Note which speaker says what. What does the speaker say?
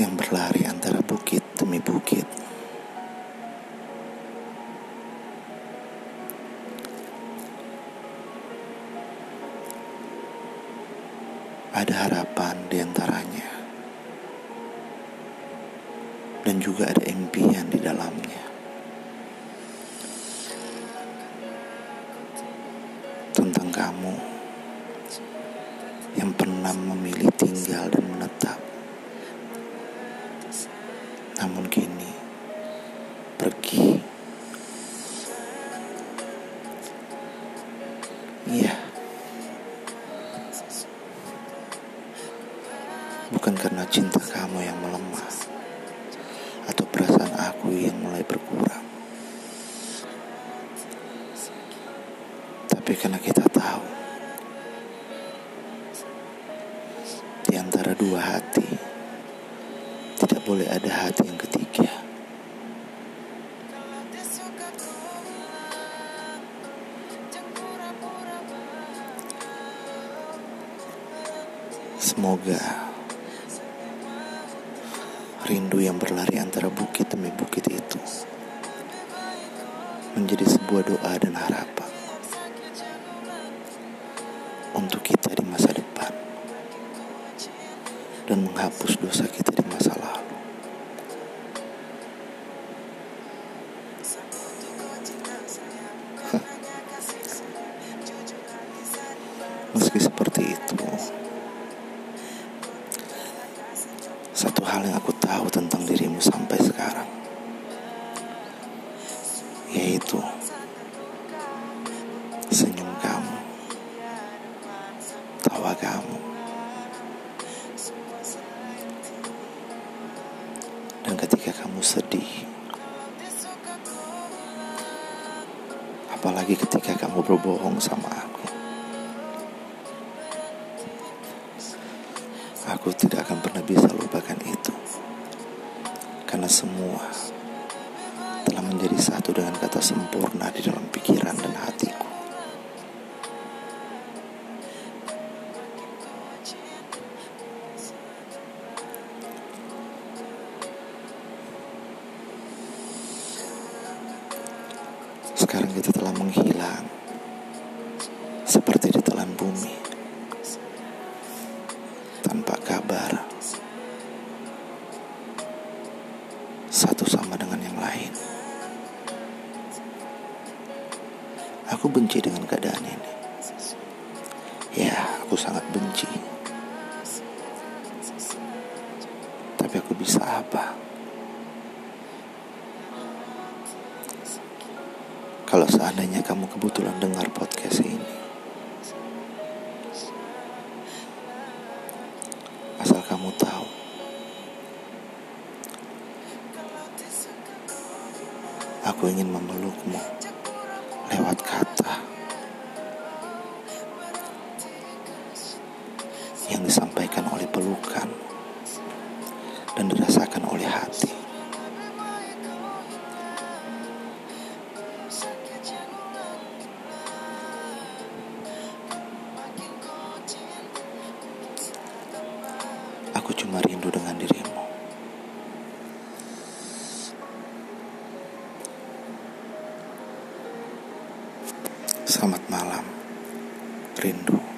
Speaker 1: yang berlari antara bukit demi bukit. Ada harapan di antaranya, dan juga ada impian di dalamnya. Tentang kamu yang pernah memilih tinggal dan menetap namun kini pergi. Iya. Bukan karena cinta kamu yang melemah atau perasaan aku yang mulai berkurang. Tapi karena kita tahu di antara dua hati boleh ada hati yang ketiga. Semoga rindu yang berlari antara bukit demi bukit itu menjadi sebuah doa dan harapan untuk kita di masa depan dan menghapus dosa kita di masa lalu. Meski seperti itu, satu hal yang aku tahu tentang dirimu sampai sekarang, yaitu senyum kamu, tawa kamu, dan ketika kamu sedih, apalagi ketika kamu berbohong sama aku. Aku tidak akan pernah bisa lupakan itu. Karena semua Telah menjadi satu dengan kata sempurna Di dalam pikiran dan hatiku. Sekarang kita telah menghilang Seperti ditelan bumi tanpa kabar satu sama dengan yang lain. Aku benci dengan keadaan ini. Ya, aku sangat benci. Tapi aku bisa apa? Kalau seandainya kamu kebetulan dengar podcast ini, kamu tahu. Aku ingin memelukmu lewat kata yang disampaikan oleh pelukan dan dirasakan oleh hati Aku cuma rindu dengan dirimu. Selamat malam, rindu.